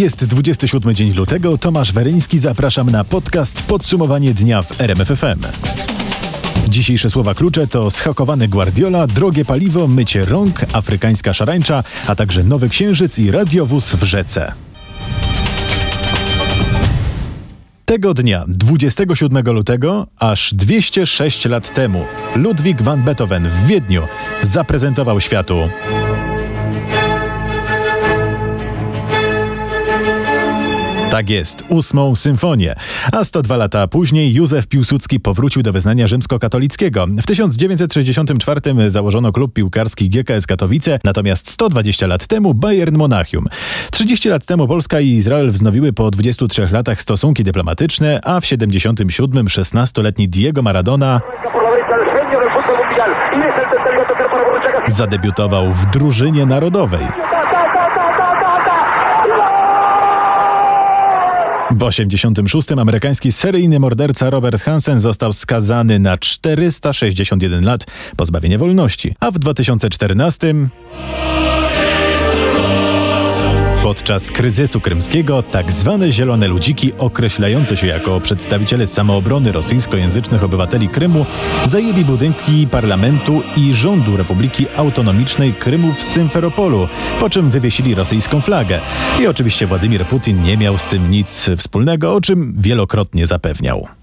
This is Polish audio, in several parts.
Jest 27 dzień lutego. Tomasz Weryński. Zapraszam na podcast Podsumowanie dnia w RMFFM. Dzisiejsze słowa klucze to schakowany Guardiola, drogie paliwo, mycie rąk, afrykańska szarańcza, a także nowy księżyc i radiowóz w rzece. Tego dnia, 27 lutego, aż 206 lat temu, Ludwig van Beethoven w Wiedniu zaprezentował światu Tak jest, ósmą symfonię. A 102 lata później Józef Piłsudski powrócił do wyznania rzymskokatolickiego. W 1964 założono klub piłkarski GKS Katowice, natomiast 120 lat temu Bayern Monachium. 30 lat temu Polska i Izrael wznowiły po 23 latach stosunki dyplomatyczne, a w 77 16-letni Diego Maradona zadebiutował w drużynie narodowej. W 86 amerykański seryjny morderca Robert Hansen został skazany na 461 lat pozbawienia wolności, a w 2014 Podczas kryzysu krymskiego tak zwane zielone ludziki, określające się jako przedstawiciele samoobrony rosyjskojęzycznych obywateli Krymu, zajęli budynki parlamentu i rządu Republiki Autonomicznej Krymu w Symferopolu, po czym wywiesili rosyjską flagę. I oczywiście Władimir Putin nie miał z tym nic wspólnego, o czym wielokrotnie zapewniał.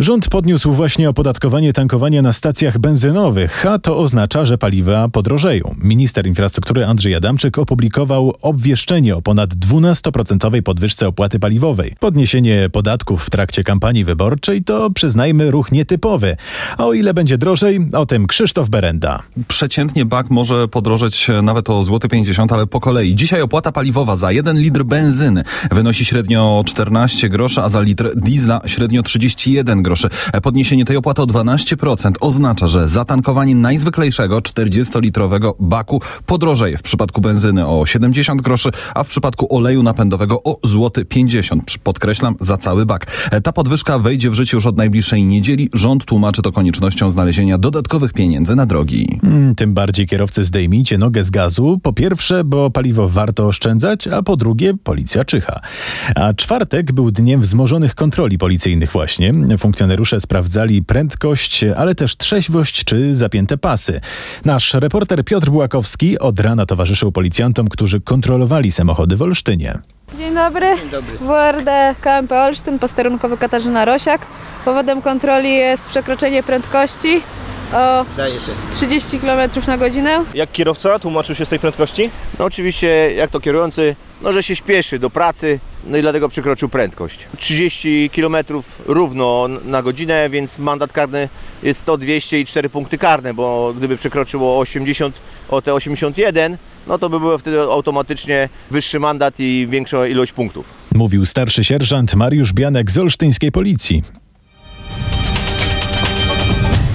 Rząd podniósł właśnie opodatkowanie tankowania na stacjach benzynowych, a to oznacza, że paliwa podrożeją. Minister infrastruktury Andrzej Adamczyk opublikował obwieszczenie o ponad 12% podwyżce opłaty paliwowej. Podniesienie podatków w trakcie kampanii wyborczej to, przyznajmy, ruch nietypowy. A o ile będzie drożej, o tym Krzysztof Berenda. Przeciętnie bak może podrożeć nawet o złoty 50, ale po kolei. Dzisiaj opłata paliwowa za 1 litr benzyny wynosi średnio 14 groszy, a za litr diesla średnio 31 groszy groszy. Podniesienie tej opłaty o 12% oznacza, że zatankowanie najzwyklejszego 40-litrowego baku podrożeje w przypadku benzyny o 70 groszy, a w przypadku oleju napędowego o złoty 50. Podkreślam, za cały bak. Ta podwyżka wejdzie w życie już od najbliższej niedzieli. Rząd tłumaczy to koniecznością znalezienia dodatkowych pieniędzy na drogi. Hmm, tym bardziej kierowcy zdejmijcie nogę z gazu. Po pierwsze, bo paliwo warto oszczędzać, a po drugie, policja czyha. A czwartek był dniem wzmożonych kontroli policyjnych właśnie. Funkcjonariusze Funkcjonariusze sprawdzali prędkość, ale też trzeźwość czy zapięte pasy. Nasz reporter Piotr Błakowski od rana towarzyszył policjantom, którzy kontrolowali samochody w Olsztynie. Dzień dobry. Dzień dobry. WRD KMP Olsztyn, posterunkowy Katarzyna Rosiak. Powodem kontroli jest przekroczenie prędkości o 30 km na godzinę. Jak kierowca tłumaczył się z tej prędkości? No oczywiście, jak to kierujący, no że się śpieszy do pracy, no i dlatego przekroczył prędkość. 30 km równo na godzinę, więc mandat karny jest 100, 200 i 4 punkty karne, bo gdyby przekroczyło 80, o te 81, no to by było wtedy automatycznie wyższy mandat i większa ilość punktów. Mówił starszy sierżant Mariusz Bianek z olsztyńskiej policji.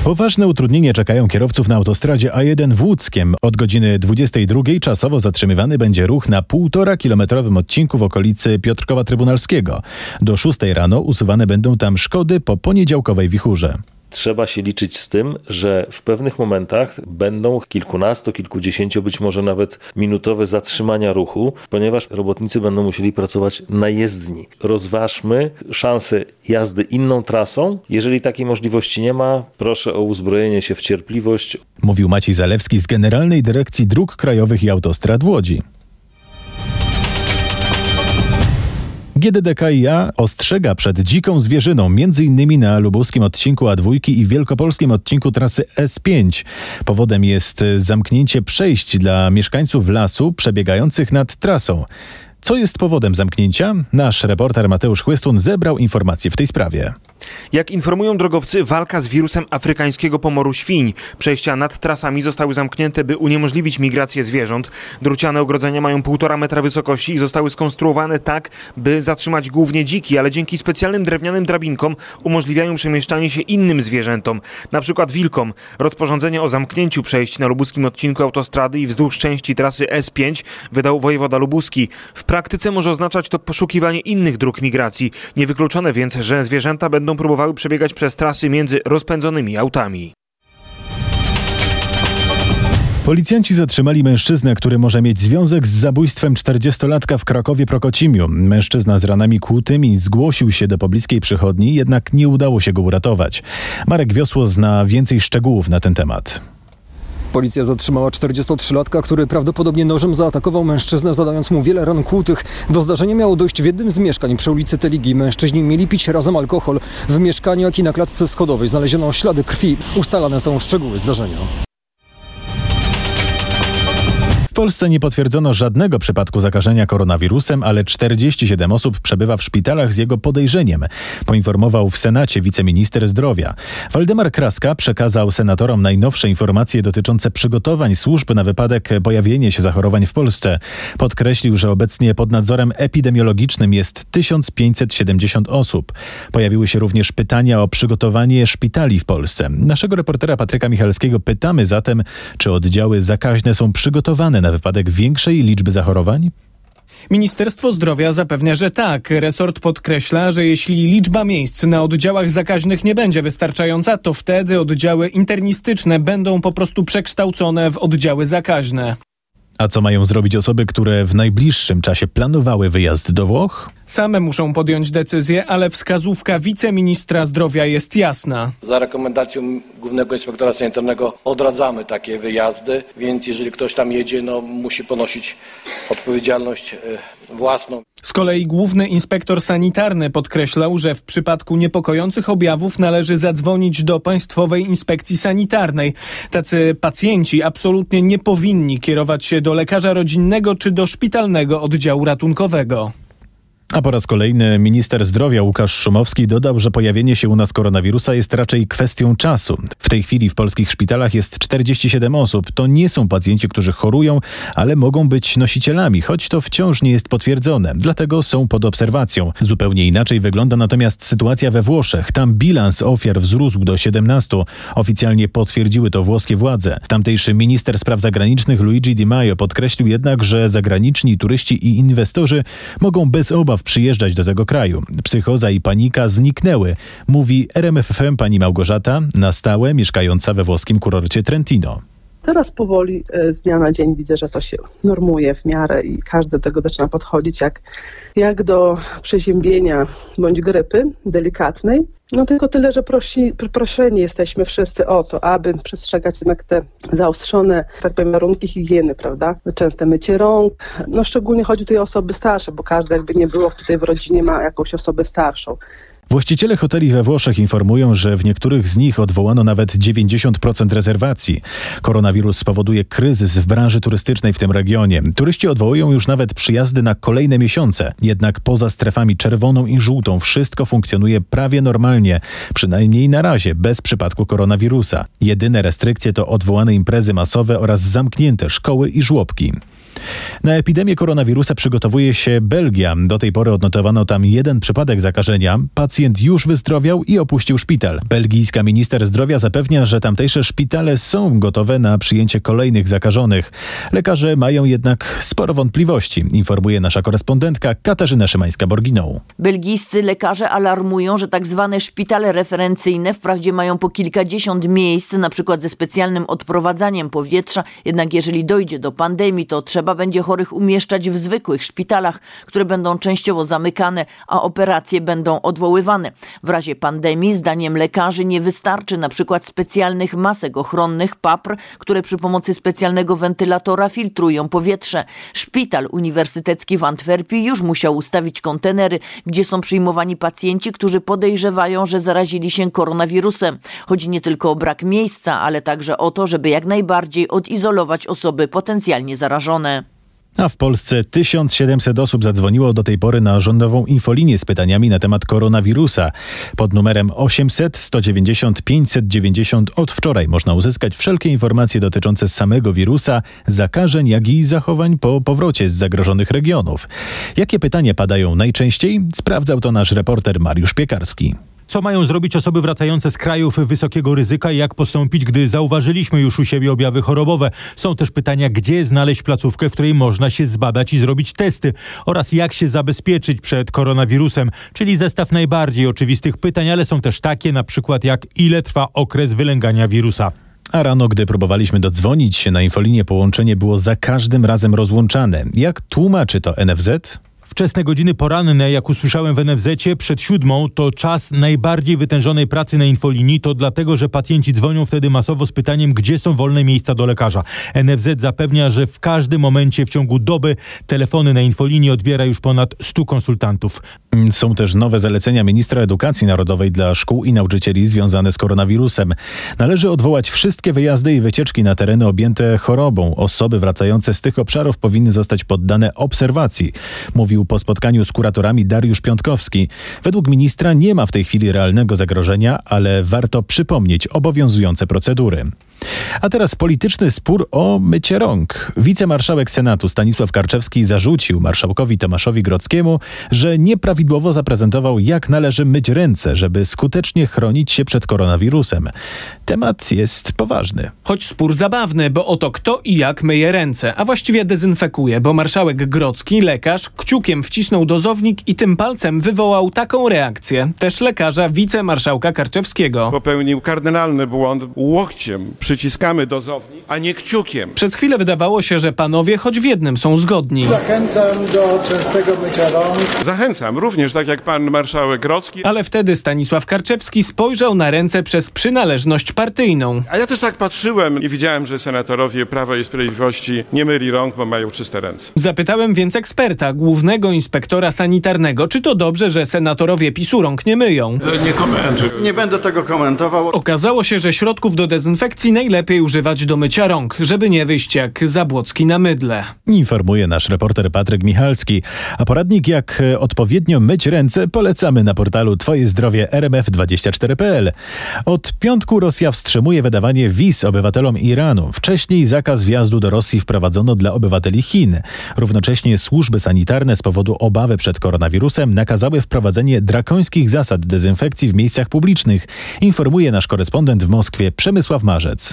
Poważne utrudnienia czekają kierowców na autostradzie A1 w Łódzkiem. Od godziny 22 czasowo zatrzymywany będzie ruch na półtora kilometrowym odcinku w okolicy Piotrkowa Trybunalskiego. Do 6 rano usuwane będą tam szkody po poniedziałkowej wichurze trzeba się liczyć z tym, że w pewnych momentach będą kilkunastu, kilkudziesięciu, być może nawet minutowe zatrzymania ruchu, ponieważ robotnicy będą musieli pracować na jezdni. Rozważmy szansę jazdy inną trasą. Jeżeli takiej możliwości nie ma, proszę o uzbrojenie się w cierpliwość. Mówił Maciej Zalewski z Generalnej Dyrekcji Dróg Krajowych i Autostrad w Łodzi. GDDKiA ostrzega przed dziką zwierzyną, m.in. na lubuskim odcinku A2 i wielkopolskim odcinku trasy S5. Powodem jest zamknięcie przejść dla mieszkańców lasu przebiegających nad trasą. Co jest powodem zamknięcia? Nasz reporter Mateusz Chłystun zebrał informacje w tej sprawie. Jak informują drogowcy, walka z wirusem afrykańskiego pomoru świń. Przejścia nad trasami zostały zamknięte, by uniemożliwić migrację zwierząt. Druciane ogrodzenia mają półtora metra wysokości i zostały skonstruowane tak, by zatrzymać głównie dziki, ale dzięki specjalnym drewnianym drabinkom umożliwiają przemieszczanie się innym zwierzętom, na przykład wilkom. Rozporządzenie o zamknięciu przejść na lubuskim odcinku autostrady i wzdłuż części trasy S5 wydał wojewoda lubuski. W praktyce może oznaczać to poszukiwanie innych dróg migracji. Niewykluczone więc, że zwierzęta będą próbowały przebiegać przez trasy między rozpędzonymi autami. Policjanci zatrzymali mężczyznę, który może mieć związek z zabójstwem 40-latka w Krakowie Prokocimiu. Mężczyzna z ranami kłutymi zgłosił się do pobliskiej przychodni, jednak nie udało się go uratować. Marek Wiosło zna więcej szczegółów na ten temat. Policja zatrzymała 43-latka, który prawdopodobnie nożem zaatakował mężczyznę, zadając mu wiele ran kłutych. Do zdarzenia miało dojść w jednym z mieszkań przy ulicy Teligi. Mężczyźni mieli pić razem alkohol. W mieszkaniu, jak i na klatce schodowej znaleziono ślady krwi. Ustalane są szczegóły zdarzenia. Polsce nie potwierdzono żadnego przypadku zakażenia koronawirusem, ale 47 osób przebywa w szpitalach z jego podejrzeniem, poinformował w Senacie wiceminister zdrowia. Waldemar Kraska przekazał senatorom najnowsze informacje dotyczące przygotowań służb na wypadek pojawienia się zachorowań w Polsce. Podkreślił, że obecnie pod nadzorem epidemiologicznym jest 1570 osób. Pojawiły się również pytania o przygotowanie szpitali w Polsce. Naszego reportera Patryka Michalskiego pytamy zatem, czy oddziały zakaźne są przygotowane na wypadek większej liczby zachorowań? Ministerstwo Zdrowia zapewnia, że tak. Resort podkreśla, że jeśli liczba miejsc na oddziałach zakaźnych nie będzie wystarczająca, to wtedy oddziały internistyczne będą po prostu przekształcone w oddziały zakaźne. A co mają zrobić osoby, które w najbliższym czasie planowały wyjazd do Włoch? Same muszą podjąć decyzję, ale wskazówka wiceministra zdrowia jest jasna. Za rekomendacją głównego inspektora sanitarnego odradzamy takie wyjazdy, więc jeżeli ktoś tam jedzie, no musi ponosić odpowiedzialność e, własną. Z kolei główny inspektor sanitarny podkreślał, że w przypadku niepokojących objawów należy zadzwonić do Państwowej Inspekcji Sanitarnej. Tacy pacjenci absolutnie nie powinni kierować się do lekarza rodzinnego czy do szpitalnego oddziału ratunkowego. A po raz kolejny minister zdrowia Łukasz Szumowski dodał, że pojawienie się u nas koronawirusa jest raczej kwestią czasu. W tej chwili w polskich szpitalach jest 47 osób. To nie są pacjenci, którzy chorują, ale mogą być nosicielami, choć to wciąż nie jest potwierdzone. Dlatego są pod obserwacją. Zupełnie inaczej wygląda natomiast sytuacja we Włoszech. Tam bilans ofiar wzrósł do 17. Oficjalnie potwierdziły to włoskie władze. Tamtejszy minister spraw zagranicznych Luigi Di Maio podkreślił jednak, że zagraniczni turyści i inwestorzy mogą bez obaw przyjeżdżać do tego kraju. Psychoza i panika zniknęły, mówi RMFFM pani Małgorzata, na stałe mieszkająca we włoskim kurorcie Trentino. Teraz powoli e, z dnia na dzień widzę, że to się normuje w miarę i każdy do tego zaczyna podchodzić jak, jak do przeziębienia bądź grypy delikatnej. No tylko tyle, że prosi, proszeni jesteśmy wszyscy o to, aby przestrzegać jednak te zaostrzone, tak powiem, warunki higieny, prawda? Częste mycie rąk. No szczególnie chodzi tutaj o osoby starsze, bo każdy jakby nie było tutaj w rodzinie ma jakąś osobę starszą. Właściciele hoteli we Włoszech informują, że w niektórych z nich odwołano nawet 90% rezerwacji. Koronawirus spowoduje kryzys w branży turystycznej w tym regionie. Turyści odwołują już nawet przyjazdy na kolejne miesiące. Jednak poza strefami czerwoną i żółtą wszystko funkcjonuje prawie normalnie, przynajmniej na razie, bez przypadku koronawirusa. Jedyne restrykcje to odwołane imprezy masowe oraz zamknięte szkoły i żłobki. Na epidemię koronawirusa przygotowuje się Belgia. Do tej pory odnotowano tam jeden przypadek zakażenia. Pacjent już wyzdrowiał i opuścił szpital. Belgijska minister zdrowia zapewnia, że tamtejsze szpitale są gotowe na przyjęcie kolejnych zakażonych. Lekarze mają jednak sporo wątpliwości, informuje nasza korespondentka Katarzyna Szymańska-Borginą. Belgijscy lekarze alarmują, że tak zwane szpitale referencyjne wprawdzie mają po kilkadziesiąt miejsc, na przykład ze specjalnym odprowadzaniem powietrza, jednak jeżeli dojdzie do pandemii, to trzeba będzie chorych umieszczać w zwykłych szpitalach, które będą częściowo zamykane, a operacje będą odwoływane. W razie pandemii, zdaniem lekarzy, nie wystarczy na przykład specjalnych masek ochronnych PAPR, które przy pomocy specjalnego wentylatora filtrują powietrze. Szpital Uniwersytecki w Antwerpii już musiał ustawić kontenery, gdzie są przyjmowani pacjenci, którzy podejrzewają, że zarazili się koronawirusem. Chodzi nie tylko o brak miejsca, ale także o to, żeby jak najbardziej odizolować osoby potencjalnie zarażone. A w Polsce 1700 osób zadzwoniło do tej pory na rządową infolinię z pytaniami na temat koronawirusa. Pod numerem 800 190 590 od wczoraj można uzyskać wszelkie informacje dotyczące samego wirusa, zakażeń, jak i zachowań po powrocie z zagrożonych regionów. Jakie pytania padają najczęściej? Sprawdzał to nasz reporter Mariusz Piekarski. Co mają zrobić osoby wracające z krajów wysokiego ryzyka i jak postąpić, gdy zauważyliśmy już u siebie objawy chorobowe? Są też pytania, gdzie znaleźć placówkę, w której można się zbadać i zrobić testy oraz jak się zabezpieczyć przed koronawirusem, czyli zestaw najbardziej oczywistych pytań, ale są też takie na przykład jak ile trwa okres wylęgania wirusa. A rano, gdy próbowaliśmy dodzwonić się na infolinię, połączenie było za każdym razem rozłączane. Jak tłumaczy to NFZ? Wczesne godziny poranne, jak usłyszałem w NFZ przed siódmą, to czas najbardziej wytężonej pracy na infolinii. To dlatego, że pacjenci dzwonią wtedy masowo z pytaniem, gdzie są wolne miejsca do lekarza. NFZ zapewnia, że w każdym momencie w ciągu doby telefony na infolinii odbiera już ponad 100 konsultantów. Są też nowe zalecenia ministra edukacji narodowej dla szkół i nauczycieli związane z koronawirusem. Należy odwołać wszystkie wyjazdy i wycieczki na tereny objęte chorobą. Osoby wracające z tych obszarów powinny zostać poddane obserwacji, mówił po spotkaniu z kuratorami Dariusz Piątkowski. Według ministra nie ma w tej chwili realnego zagrożenia, ale warto przypomnieć obowiązujące procedury. A teraz polityczny spór o mycie rąk. Wicemarszałek Senatu Stanisław Karczewski zarzucił marszałkowi Tomaszowi Grockiemu, że nieprawidłowo zaprezentował, jak należy myć ręce, żeby skutecznie chronić się przed koronawirusem. Temat jest poważny. Choć spór zabawny, bo oto kto i jak myje ręce, a właściwie dezynfekuje, bo marszałek Grocki, lekarz, kciukiem wcisnął dozownik i tym palcem wywołał taką reakcję. Też lekarza wicemarszałka Karczewskiego. Popełnił kardynalny błąd. Łokciem przyciskamy dozownik, a nie kciukiem. Przez chwilę wydawało się, że panowie choć w jednym są zgodni. Zachęcam do częstego mycia rąk. Zachęcam, również tak jak pan marszałek Grocki. Ale wtedy Stanisław Karczewski spojrzał na ręce przez przynależność partyjną. A ja też tak patrzyłem i widziałem, że senatorowie Prawa i Sprawiedliwości nie myli rąk, bo mają czyste ręce. Zapytałem więc eksperta, głównego inspektora sanitarnego, czy to dobrze, że senatorowie PiSu rąk nie myją. Nie komentuję. Nie będę tego komentował. Okazało się, że środków do dezynfekcji najlepiej używać do mycia rąk, żeby nie wyjść jak Zabłocki na mydle. Informuje nasz reporter Patryk Michalski. A poradnik jak e, odpowiednio myć ręce polecamy na portalu Twoje zdrowie rmf24.pl. Od piątku Rosja wstrzymuje wydawanie wiz obywatelom Iranu. Wcześniej zakaz wjazdu do Rosji wprowadzono dla obywateli Chin. Równocześnie służby sanitarne z powodu obawy przed koronawirusem nakazały wprowadzenie drakońskich zasad dezynfekcji w miejscach publicznych, informuje nasz korespondent w Moskwie Przemysław Marzec.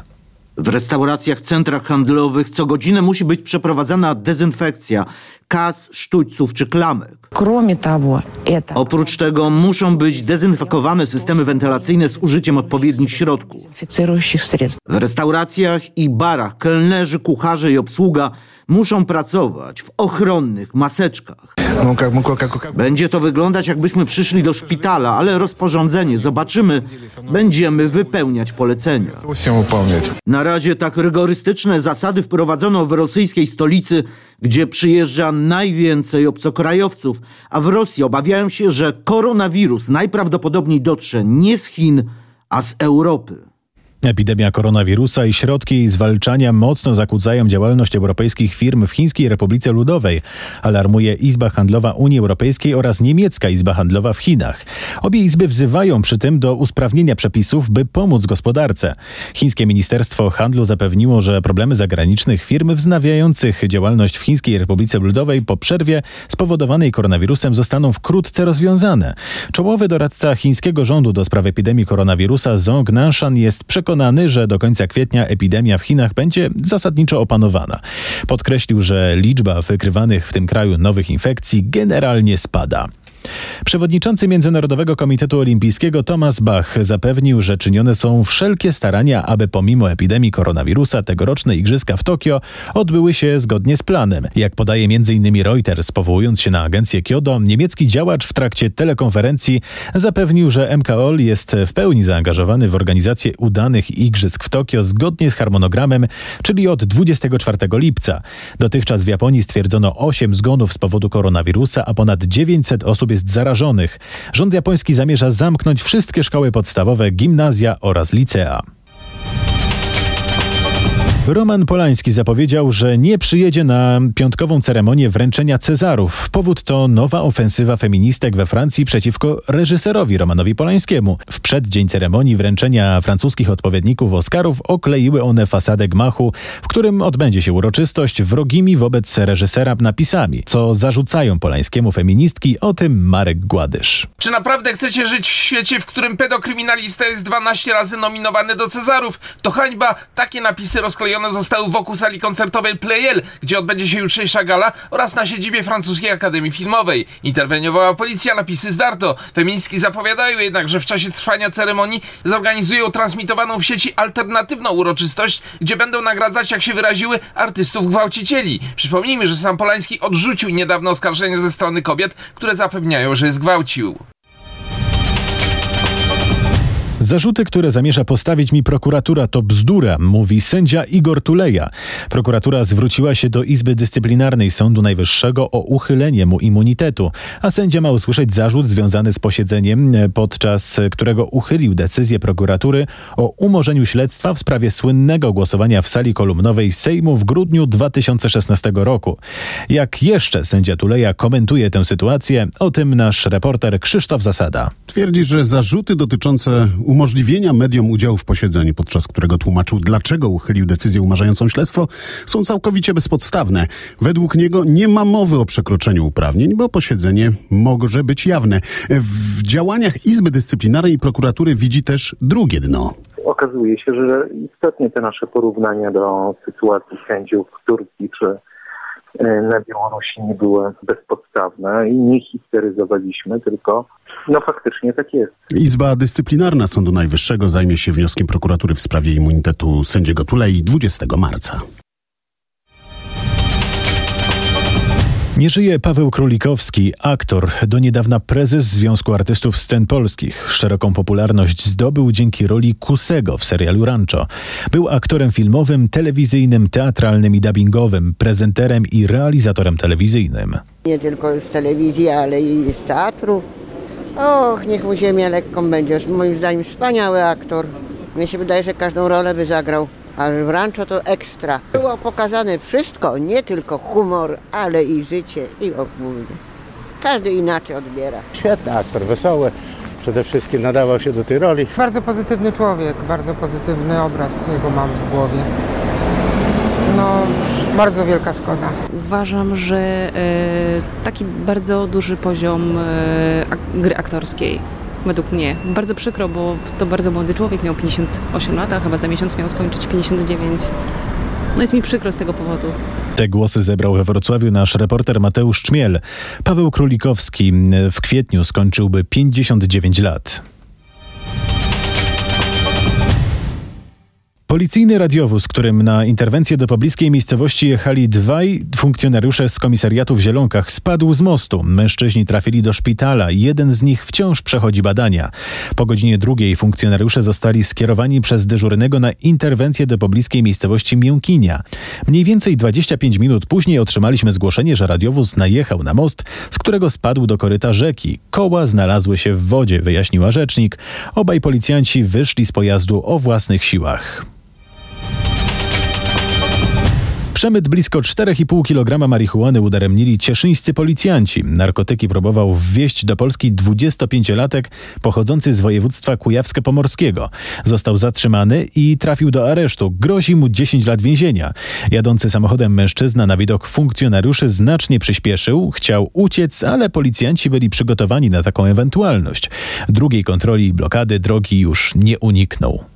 W restauracjach, centrach handlowych co godzinę musi być przeprowadzana dezynfekcja kas, sztućców czy klamek. Oprócz tego muszą być dezynfekowane systemy wentylacyjne z użyciem odpowiednich środków. W restauracjach i barach kelnerzy, kucharze i obsługa muszą pracować w ochronnych maseczkach. Będzie to wyglądać jakbyśmy przyszli do szpitala, ale rozporządzenie zobaczymy, będziemy wypełniać polecenia. Na razie tak rygorystyczne zasady wprowadzono w rosyjskiej stolicy, gdzie przyjeżdża najwięcej obcokrajowców, a w Rosji obawiają się, że koronawirus najprawdopodobniej dotrze nie z Chin, a z Europy. Epidemia koronawirusa i środki jej zwalczania mocno zakłócają działalność europejskich firm w Chińskiej Republice Ludowej, alarmuje Izba Handlowa Unii Europejskiej oraz Niemiecka Izba Handlowa w Chinach. Obie izby wzywają przy tym do usprawnienia przepisów, by pomóc gospodarce. Chińskie Ministerstwo Handlu zapewniło, że problemy zagranicznych firm wznawiających działalność w Chińskiej Republice Ludowej po przerwie spowodowanej koronawirusem zostaną wkrótce rozwiązane. Czołowy doradca chińskiego rządu do spraw epidemii koronawirusa Zhong Nanshan jest przekonany, przekonany, że do końca kwietnia epidemia w Chinach będzie zasadniczo opanowana. Podkreślił, że liczba wykrywanych w tym kraju nowych infekcji generalnie spada. Przewodniczący Międzynarodowego Komitetu Olimpijskiego Thomas Bach zapewnił, że czynione są wszelkie starania, aby pomimo epidemii koronawirusa tegoroczne igrzyska w Tokio odbyły się zgodnie z planem. Jak podaje m.in. Reuters, powołując się na agencję Kyodo, niemiecki działacz w trakcie telekonferencji zapewnił, że MKOL jest w pełni zaangażowany w organizację udanych igrzysk w Tokio zgodnie z harmonogramem, czyli od 24 lipca. Dotychczas w Japonii stwierdzono 8 zgonów z powodu koronawirusa, a ponad 900 osób jest zarażonych. Rząd japoński zamierza zamknąć wszystkie szkoły podstawowe, gimnazja oraz licea. Roman Polański zapowiedział, że nie przyjedzie na piątkową ceremonię wręczenia Cezarów. Powód to nowa ofensywa feministek we Francji przeciwko reżyserowi Romanowi Polańskiemu. W przeddzień ceremonii wręczenia francuskich odpowiedników Oscarów okleiły one fasadę gmachu, w którym odbędzie się uroczystość wrogimi wobec reżysera napisami, co zarzucają Polańskiemu feministki, o tym Marek Gładysz. Czy naprawdę chcecie żyć w świecie, w którym pedokryminalista jest 12 razy nominowany do Cezarów? To hańba. Takie napisy rozklejone zostały wokół sali koncertowej Playel, gdzie odbędzie się jutrzejsza gala oraz na siedzibie francuskiej Akademii Filmowej. Interweniowała policja, napisy zdarto. Feministki zapowiadają jednak, że w czasie trwania ceremonii zorganizują transmitowaną w sieci alternatywną uroczystość, gdzie będą nagradzać, jak się wyraziły, artystów gwałcicieli. Przypomnijmy, że sam Polański odrzucił niedawno oskarżenia ze strony kobiet, które zapewniają, że je zgwałcił. Zarzuty, które zamierza postawić mi prokuratura, to bzdura, mówi sędzia Igor Tuleja. Prokuratura zwróciła się do Izby Dyscyplinarnej Sądu Najwyższego o uchylenie mu immunitetu, a sędzia ma usłyszeć zarzut związany z posiedzeniem, podczas którego uchylił decyzję prokuratury o umorzeniu śledztwa w sprawie słynnego głosowania w sali kolumnowej Sejmu w grudniu 2016 roku. Jak jeszcze sędzia Tuleja komentuje tę sytuację, o tym nasz reporter Krzysztof Zasada. Twierdzi, że zarzuty dotyczące umożliwienia mediom udziału w posiedzeniu, podczas którego tłumaczył, dlaczego uchylił decyzję umarzającą śledztwo, są całkowicie bezpodstawne. Według niego nie ma mowy o przekroczeniu uprawnień, bo posiedzenie może być jawne. W działaniach Izby Dyscyplinarnej i prokuratury widzi też drugie dno. Okazuje się, że istotnie te nasze porównania do sytuacji sędziów w Turcji czy na Białorusi nie były bezpodstawne i nie histeryzowaliśmy, tylko no faktycznie tak jest. Izba Dyscyplinarna Sądu Najwyższego zajmie się wnioskiem prokuratury w sprawie immunitetu sędziego Tulei 20 marca. Nie żyje Paweł Królikowski, aktor, do niedawna prezes Związku Artystów Scen Polskich. Szeroką popularność zdobył dzięki roli Kusego w serialu Rancho. Był aktorem filmowym, telewizyjnym, teatralnym i dubbingowym, prezenterem i realizatorem telewizyjnym. Nie tylko z telewizji, ale i z teatru. Och, niech mu ziemia lekką będzie. Moim zdaniem wspaniały aktor. Mnie się wydaje, że każdą rolę by zagrał. A w Rancho to ekstra. Było pokazane wszystko, nie tylko humor, ale i życie i ogólnie. Każdy inaczej odbiera. Świetny aktor, wesoły. Przede wszystkim nadawał się do tej roli. Bardzo pozytywny człowiek, bardzo pozytywny obraz jego mam w głowie. No, bardzo wielka szkoda. Uważam, że e, taki bardzo duży poziom e, gry aktorskiej według mnie. Bardzo przykro, bo to bardzo młody człowiek, miał 58 lat, a chyba za miesiąc miał skończyć 59. No jest mi przykro z tego powodu. Te głosy zebrał we Wrocławiu nasz reporter Mateusz Czmiel. Paweł Królikowski w kwietniu skończyłby 59 lat. Policyjny radiowóz, którym na interwencję do pobliskiej miejscowości jechali dwaj funkcjonariusze z komisariatu w Zielonkach, spadł z mostu. Mężczyźni trafili do szpitala. Jeden z nich wciąż przechodzi badania. Po godzinie drugiej funkcjonariusze zostali skierowani przez dyżurnego na interwencję do pobliskiej miejscowości Miękinia. Mniej więcej 25 minut później otrzymaliśmy zgłoszenie, że radiowóz najechał na most, z którego spadł do koryta rzeki. Koła znalazły się w wodzie, wyjaśniła rzecznik. Obaj policjanci wyszli z pojazdu o własnych siłach. Przemyt blisko 4,5 kg marihuany udaremnili cieszyńscy policjanci. Narkotyki próbował wwieźć do Polski 25-latek pochodzący z województwa kujawsko-pomorskiego. Został zatrzymany i trafił do aresztu. Grozi mu 10 lat więzienia. Jadący samochodem mężczyzna na widok funkcjonariuszy znacznie przyspieszył. Chciał uciec, ale policjanci byli przygotowani na taką ewentualność. Drugiej kontroli i blokady drogi już nie uniknął.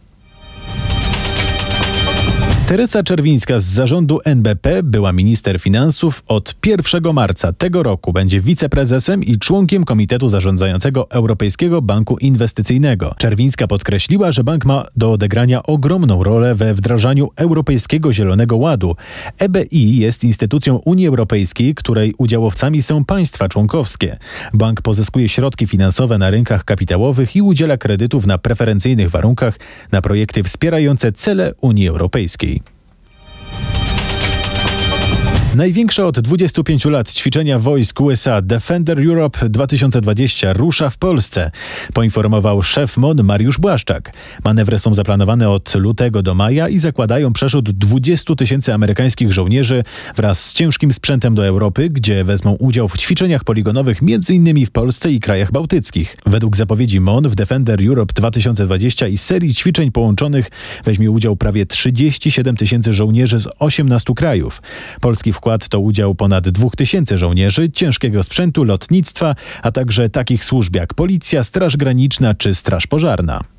Teresa Czerwińska z zarządu NBP była minister finansów. Od 1 marca tego roku będzie wiceprezesem i członkiem Komitetu Zarządzającego Europejskiego Banku Inwestycyjnego. Czerwińska podkreśliła, że bank ma do odegrania ogromną rolę we wdrażaniu Europejskiego Zielonego Ładu. EBI jest instytucją Unii Europejskiej, której udziałowcami są państwa członkowskie. Bank pozyskuje środki finansowe na rynkach kapitałowych i udziela kredytów na preferencyjnych warunkach na projekty wspierające cele Unii Europejskiej. Największe od 25 lat ćwiczenia wojsk USA Defender Europe 2020 rusza w Polsce, poinformował szef MON Mariusz Błaszczak. Manewry są zaplanowane od lutego do maja i zakładają przeszód 20 tysięcy amerykańskich żołnierzy wraz z ciężkim sprzętem do Europy, gdzie wezmą udział w ćwiczeniach poligonowych m.in. w Polsce i krajach bałtyckich. Według zapowiedzi MON w Defender Europe 2020 i serii ćwiczeń połączonych weźmie udział prawie 37 tysięcy żołnierzy z 18 krajów. Polski wkład to udział ponad 2 tysięcy żołnierzy, ciężkiego sprzętu, lotnictwa, a także takich służb jak Policja, Straż Graniczna czy Straż Pożarna.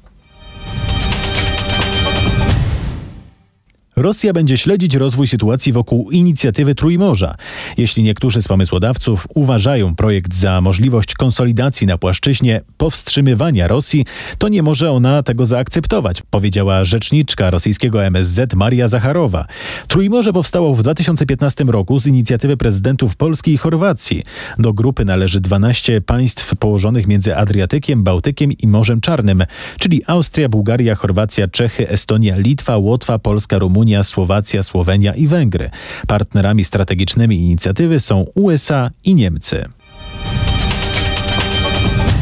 Rosja będzie śledzić rozwój sytuacji wokół inicjatywy Trójmorza. Jeśli niektórzy z pomysłodawców uważają projekt za możliwość konsolidacji na płaszczyźnie powstrzymywania Rosji, to nie może ona tego zaakceptować, powiedziała rzeczniczka rosyjskiego MSZ Maria Zacharowa. Trójmorze powstało w 2015 roku z inicjatywy prezydentów Polski i Chorwacji. Do grupy należy 12 państw położonych między Adriatykiem, Bałtykiem i Morzem Czarnym, czyli Austria, Bułgaria, Chorwacja, Czechy, Estonia, Litwa, Łotwa, Polska, Rumunia, Rumunia, Słowacja, Słowenia i Węgry. Partnerami strategicznymi inicjatywy są USA i Niemcy.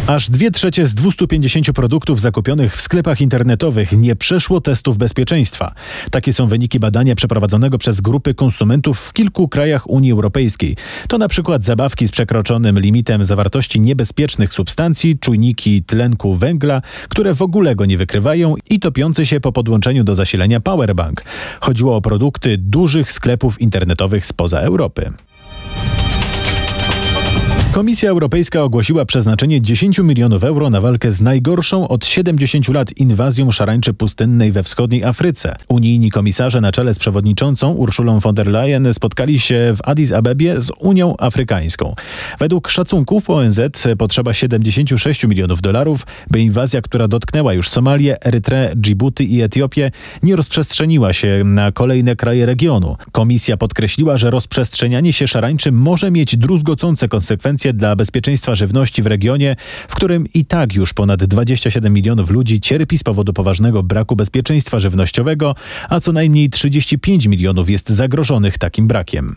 Aż dwie trzecie z 250 produktów zakupionych w sklepach internetowych nie przeszło testów bezpieczeństwa. Takie są wyniki badania przeprowadzonego przez grupy konsumentów w kilku krajach Unii Europejskiej. To na przykład zabawki z przekroczonym limitem zawartości niebezpiecznych substancji, czujniki tlenku węgla, które w ogóle go nie wykrywają i topiące się po podłączeniu do zasilania powerbank. Chodziło o produkty dużych sklepów internetowych spoza Europy. Komisja Europejska ogłosiła przeznaczenie 10 milionów euro na walkę z najgorszą od 70 lat inwazją szarańczy pustynnej we wschodniej Afryce. Unijni komisarze na czele z przewodniczącą Urszulą von der Leyen spotkali się w Addis Abebie z Unią Afrykańską. Według szacunków ONZ potrzeba 76 milionów dolarów, by inwazja, która dotknęła już Somalię, Erytreę, Dżibuty i Etiopię, nie rozprzestrzeniła się na kolejne kraje regionu. Komisja podkreśliła, że rozprzestrzenianie się szarańczy może mieć druzgocące konsekwencje dla bezpieczeństwa żywności w regionie, w którym i tak już ponad 27 milionów ludzi cierpi z powodu poważnego braku bezpieczeństwa żywnościowego, a co najmniej 35 milionów jest zagrożonych takim brakiem.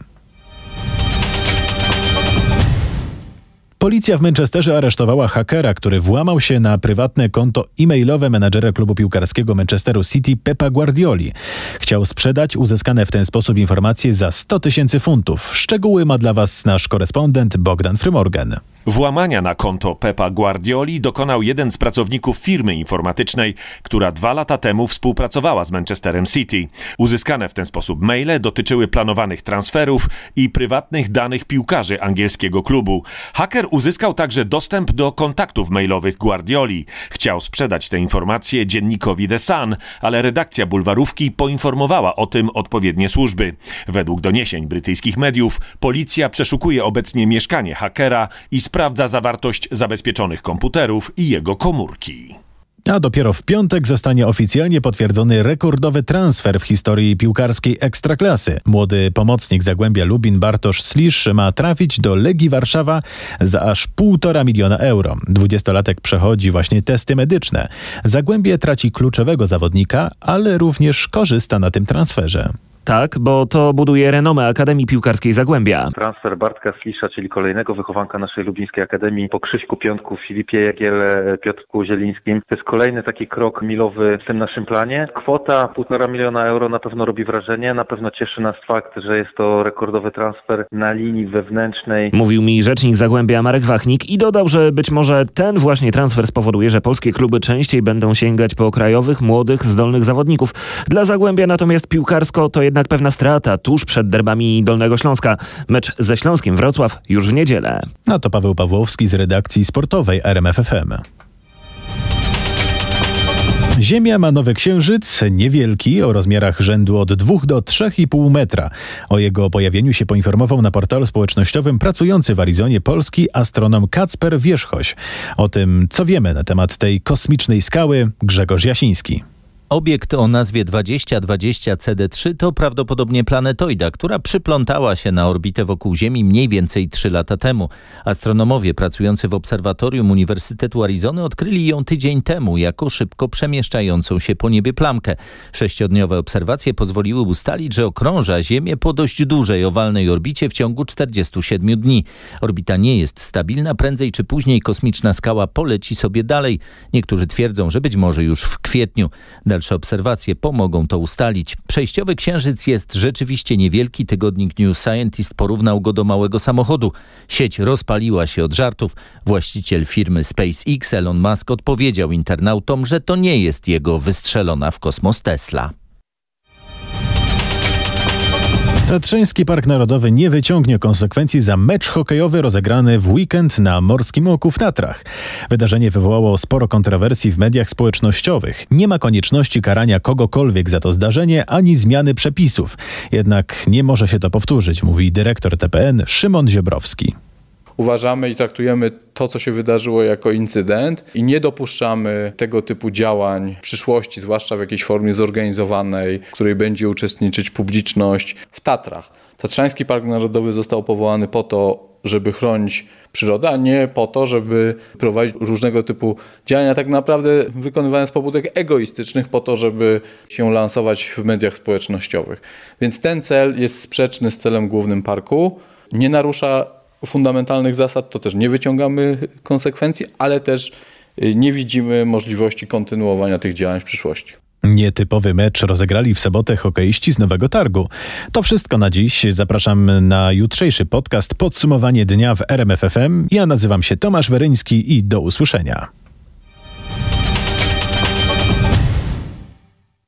Policja w Manchesterze aresztowała hakera, który włamał się na prywatne konto e-mailowe menadżera klubu piłkarskiego Manchesteru City Pepa Guardioli. Chciał sprzedać uzyskane w ten sposób informacje za 100 tysięcy funtów. Szczegóły ma dla Was nasz korespondent Bogdan Frymorgan. Włamania na konto Pepa Guardioli dokonał jeden z pracowników firmy informatycznej, która dwa lata temu współpracowała z Manchesterem City. Uzyskane w ten sposób maile dotyczyły planowanych transferów i prywatnych danych piłkarzy angielskiego klubu. Haker uzyskał także dostęp do kontaktów mailowych Guardioli. Chciał sprzedać te informacje dziennikowi The Sun, ale redakcja bulwarówki poinformowała o tym odpowiednie służby. Według doniesień brytyjskich mediów, policja przeszukuje obecnie mieszkanie hakera i sprawdza zawartość zabezpieczonych komputerów i jego komórki. A dopiero w piątek zostanie oficjalnie potwierdzony rekordowy transfer w historii piłkarskiej ekstraklasy. Młody pomocnik Zagłębia Lubin Bartosz Slisz ma trafić do Legii Warszawa za aż półtora miliona euro. Dwudziestolatek przechodzi właśnie testy medyczne. Zagłębie traci kluczowego zawodnika, ale również korzysta na tym transferze. Tak, bo to buduje renomę Akademii Piłkarskiej Zagłębia. Transfer Bartka Slisza, czyli kolejnego wychowanka naszej lubińskiej akademii, po Krzyśku Piątku, Filipie Jagiele, Piotrku Zielińskim. To jest kolejny taki krok milowy w tym naszym planie. Kwota półtora miliona euro na pewno robi wrażenie. Na pewno cieszy nas fakt, że jest to rekordowy transfer na linii wewnętrznej. Mówił mi rzecznik Zagłębia Marek Wachnik i dodał, że być może ten właśnie transfer spowoduje, że polskie kluby częściej będą sięgać po krajowych, młodych, zdolnych zawodników. Dla Zagłębia natomiast piłkarsko to jednak jednak pewna strata tuż przed derbami Dolnego Śląska. Mecz ze Śląskiem Wrocław już w niedzielę. A to Paweł Pawłowski z redakcji sportowej RMFFM. Ziemia ma nowy księżyc, niewielki, o rozmiarach rzędu od 2 do 3,5 metra. O jego pojawieniu się poinformował na portalu społecznościowym pracujący w Arizonie polski astronom Kacper Wierzchoś. O tym, co wiemy na temat tej kosmicznej skały, Grzegorz Jasiński. Obiekt o nazwie 2020 CD3 to prawdopodobnie planetoida, która przyplątała się na orbitę wokół Ziemi mniej więcej 3 lata temu. Astronomowie pracujący w obserwatorium Uniwersytetu Arizony odkryli ją tydzień temu jako szybko przemieszczającą się po niebie plamkę. Sześciodniowe obserwacje pozwoliły ustalić, że okrąża Ziemię po dość dużej owalnej orbicie w ciągu 47 dni. Orbita nie jest stabilna, prędzej czy później kosmiczna skała poleci sobie dalej. Niektórzy twierdzą, że być może już w kwietniu. Dalsze obserwacje pomogą to ustalić. Przejściowy księżyc jest rzeczywiście niewielki. Tygodnik New Scientist porównał go do małego samochodu. Sieć rozpaliła się od żartów. Właściciel firmy SpaceX Elon Musk odpowiedział internautom, że to nie jest jego wystrzelona w kosmos Tesla. Tatrzański Park Narodowy nie wyciągnie konsekwencji za mecz hokejowy rozegrany w weekend na Morskim Oku w Tatrach. Wydarzenie wywołało sporo kontrowersji w mediach społecznościowych. Nie ma konieczności karania kogokolwiek za to zdarzenie ani zmiany przepisów. Jednak nie może się to powtórzyć, mówi dyrektor TPN Szymon Ziobrowski uważamy i traktujemy to, co się wydarzyło jako incydent i nie dopuszczamy tego typu działań w przyszłości, zwłaszcza w jakiejś formie zorganizowanej, w której będzie uczestniczyć publiczność w Tatrach. Tatrzański Park Narodowy został powołany po to, żeby chronić przyrodę, a nie po to, żeby prowadzić różnego typu działania, tak naprawdę wykonywane z pobudek egoistycznych, po to, żeby się lansować w mediach społecznościowych. Więc ten cel jest sprzeczny z celem głównym parku, nie narusza fundamentalnych zasad, to też nie wyciągamy konsekwencji, ale też y, nie widzimy możliwości kontynuowania tych działań w przyszłości. Nietypowy mecz rozegrali w sobotę hokeiści z Nowego Targu. To wszystko na dziś. Zapraszam na jutrzejszy podcast Podsumowanie dnia w RMFFM. Ja nazywam się Tomasz Weryński i do usłyszenia.